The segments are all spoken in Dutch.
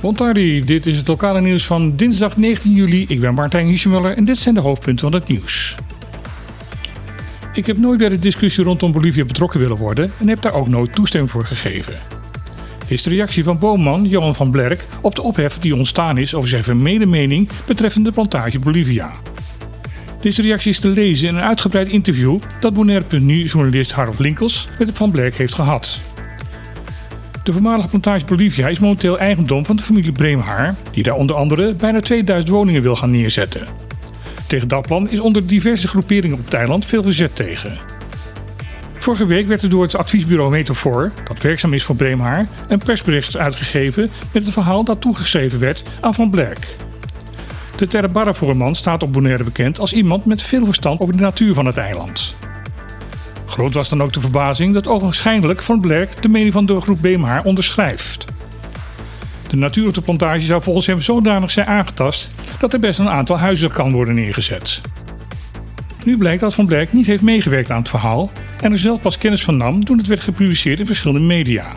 Montardi, dit is het lokale nieuws van dinsdag 19 juli. Ik ben Martijn Hiesemuller en dit zijn de hoofdpunten van het nieuws. Ik heb nooit bij de discussie rondom Bolivia betrokken willen worden en heb daar ook nooit toestemming voor gegeven. Is de reactie van boomman Johan van Blerk op de ophef die ontstaan is over zijn vermede mening betreffende de plantage Bolivia. Deze reactie is te lezen in een uitgebreid interview dat Bonaire.nu journalist Harold Linkels met Van Blerk heeft gehad. De voormalige plantage Bolivia is momenteel eigendom van de familie Breemhaar, die daar onder andere bijna 2000 woningen wil gaan neerzetten. Tegen dat plan is onder diverse groeperingen op het eiland veel verzet tegen. Vorige week werd er door het adviesbureau Metafor, dat werkzaam is voor Breemhaar, een persbericht uitgegeven met het verhaal dat toegeschreven werd aan Van Blerk. De Terrabarra-voorman staat op Bonaire bekend als iemand met veel verstand over de natuur van het eiland. Groot was dan ook de verbazing dat ogenschijnlijk Van Blerk de mening van de groep Breemhaar onderschrijft. De natuur op de plantage zou volgens hem zodanig zijn aangetast dat er best een aantal huizen kan worden neergezet. Nu blijkt dat Van Blerk niet heeft meegewerkt aan het verhaal en er zelf pas kennis van nam toen het werd gepubliceerd in verschillende media.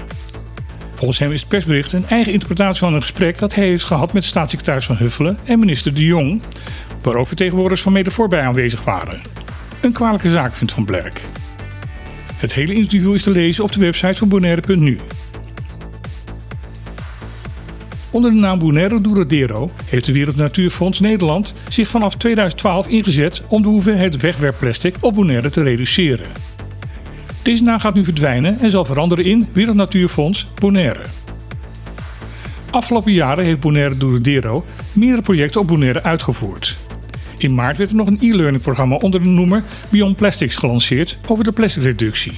Volgens hem is het persbericht een eigen interpretatie van een gesprek dat hij heeft gehad met staatssecretaris Van Huffelen en minister De Jong, waar ook vertegenwoordigers van Mede bij aanwezig waren. Een kwalijke zaak vindt Van Blerk. Het hele interview is te lezen op de website van Bonaire.nu. Onder de naam Bonaire Douradero heeft de Wereld Natuurfonds Nederland zich vanaf 2012 ingezet om de hoeveelheid wegwerpplastic op Bonaire te reduceren. Deze naam gaat nu verdwijnen en zal veranderen in Wereld Natuurfonds Bonaire. Afgelopen jaren heeft Bonaire Douradero meerdere projecten op Bonaire uitgevoerd. In maart werd er nog een e-learning programma onder de noemer Beyond Plastics gelanceerd over de plasticreductie.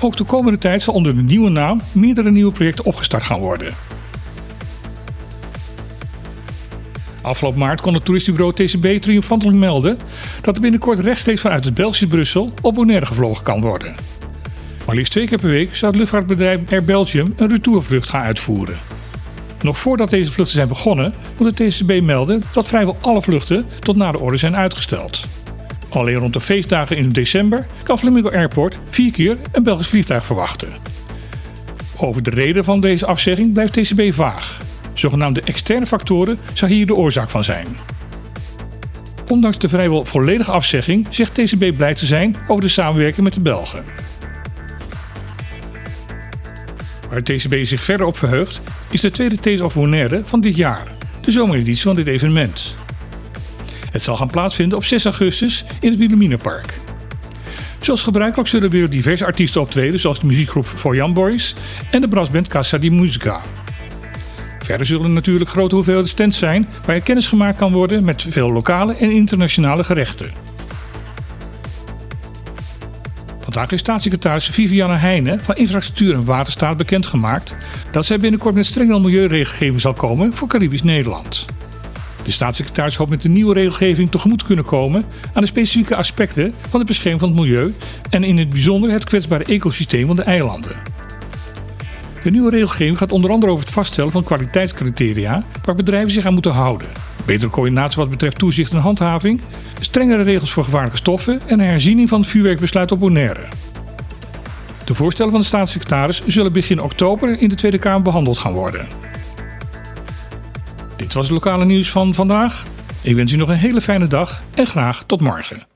Ook de komende tijd zal onder de nieuwe naam meerdere nieuwe projecten opgestart gaan worden. Afgelopen maart kon het toeristenbureau TCB triomfantelijk melden dat er binnenkort rechtstreeks vanuit het Belgische Brussel op Bonaire gevlogen kan worden. Maar liefst twee keer per week zou het luchtvaartbedrijf Air Belgium een retourvlucht gaan uitvoeren. Nog voordat deze vluchten zijn begonnen, moet de TCB melden dat vrijwel alle vluchten tot na de orde zijn uitgesteld. Alleen rond de feestdagen in december kan Flamingo Airport vier keer een Belgisch vliegtuig verwachten. Over de reden van deze afzegging blijft TCB vaag. Zogenaamde externe factoren zou hier de oorzaak van zijn. Ondanks de vrijwel volledige afzegging zegt TCB blij te zijn over de samenwerking met de Belgen. Waar TCB zich verder op verheugt, is de tweede These of Bonaire van dit jaar, de zomereditie van dit evenement. Het zal gaan plaatsvinden op 6 augustus in het Wilhelminapark. Zoals gebruikelijk zullen weer diverse artiesten optreden, zoals de muziekgroep For Young Boys en de brassband Casa di Musica. Verder zullen natuurlijk grote hoeveelheden stands zijn waar je kennis gemaakt kan worden met veel lokale en internationale gerechten. Vandaag is staatssecretaris Viviane Heijnen van Infrastructuur en Waterstaat bekendgemaakt dat zij binnenkort met strenge milieuregelgeving zal komen voor Caribisch Nederland. De staatssecretaris hoopt met de nieuwe regelgeving tegemoet te kunnen komen aan de specifieke aspecten van de bescherming van het milieu en in het bijzonder het kwetsbare ecosysteem van de eilanden. De nieuwe regelgeving gaat onder andere over het vaststellen van kwaliteitscriteria waar bedrijven zich aan moeten houden. Betere coördinatie wat betreft toezicht en handhaving, strengere regels voor gevaarlijke stoffen en een herziening van het vuurwerkbesluit op Bonaire. De voorstellen van de staatssecretaris zullen begin oktober in de Tweede Kamer behandeld gaan worden. Dit was het lokale nieuws van vandaag. Ik wens u nog een hele fijne dag en graag tot morgen.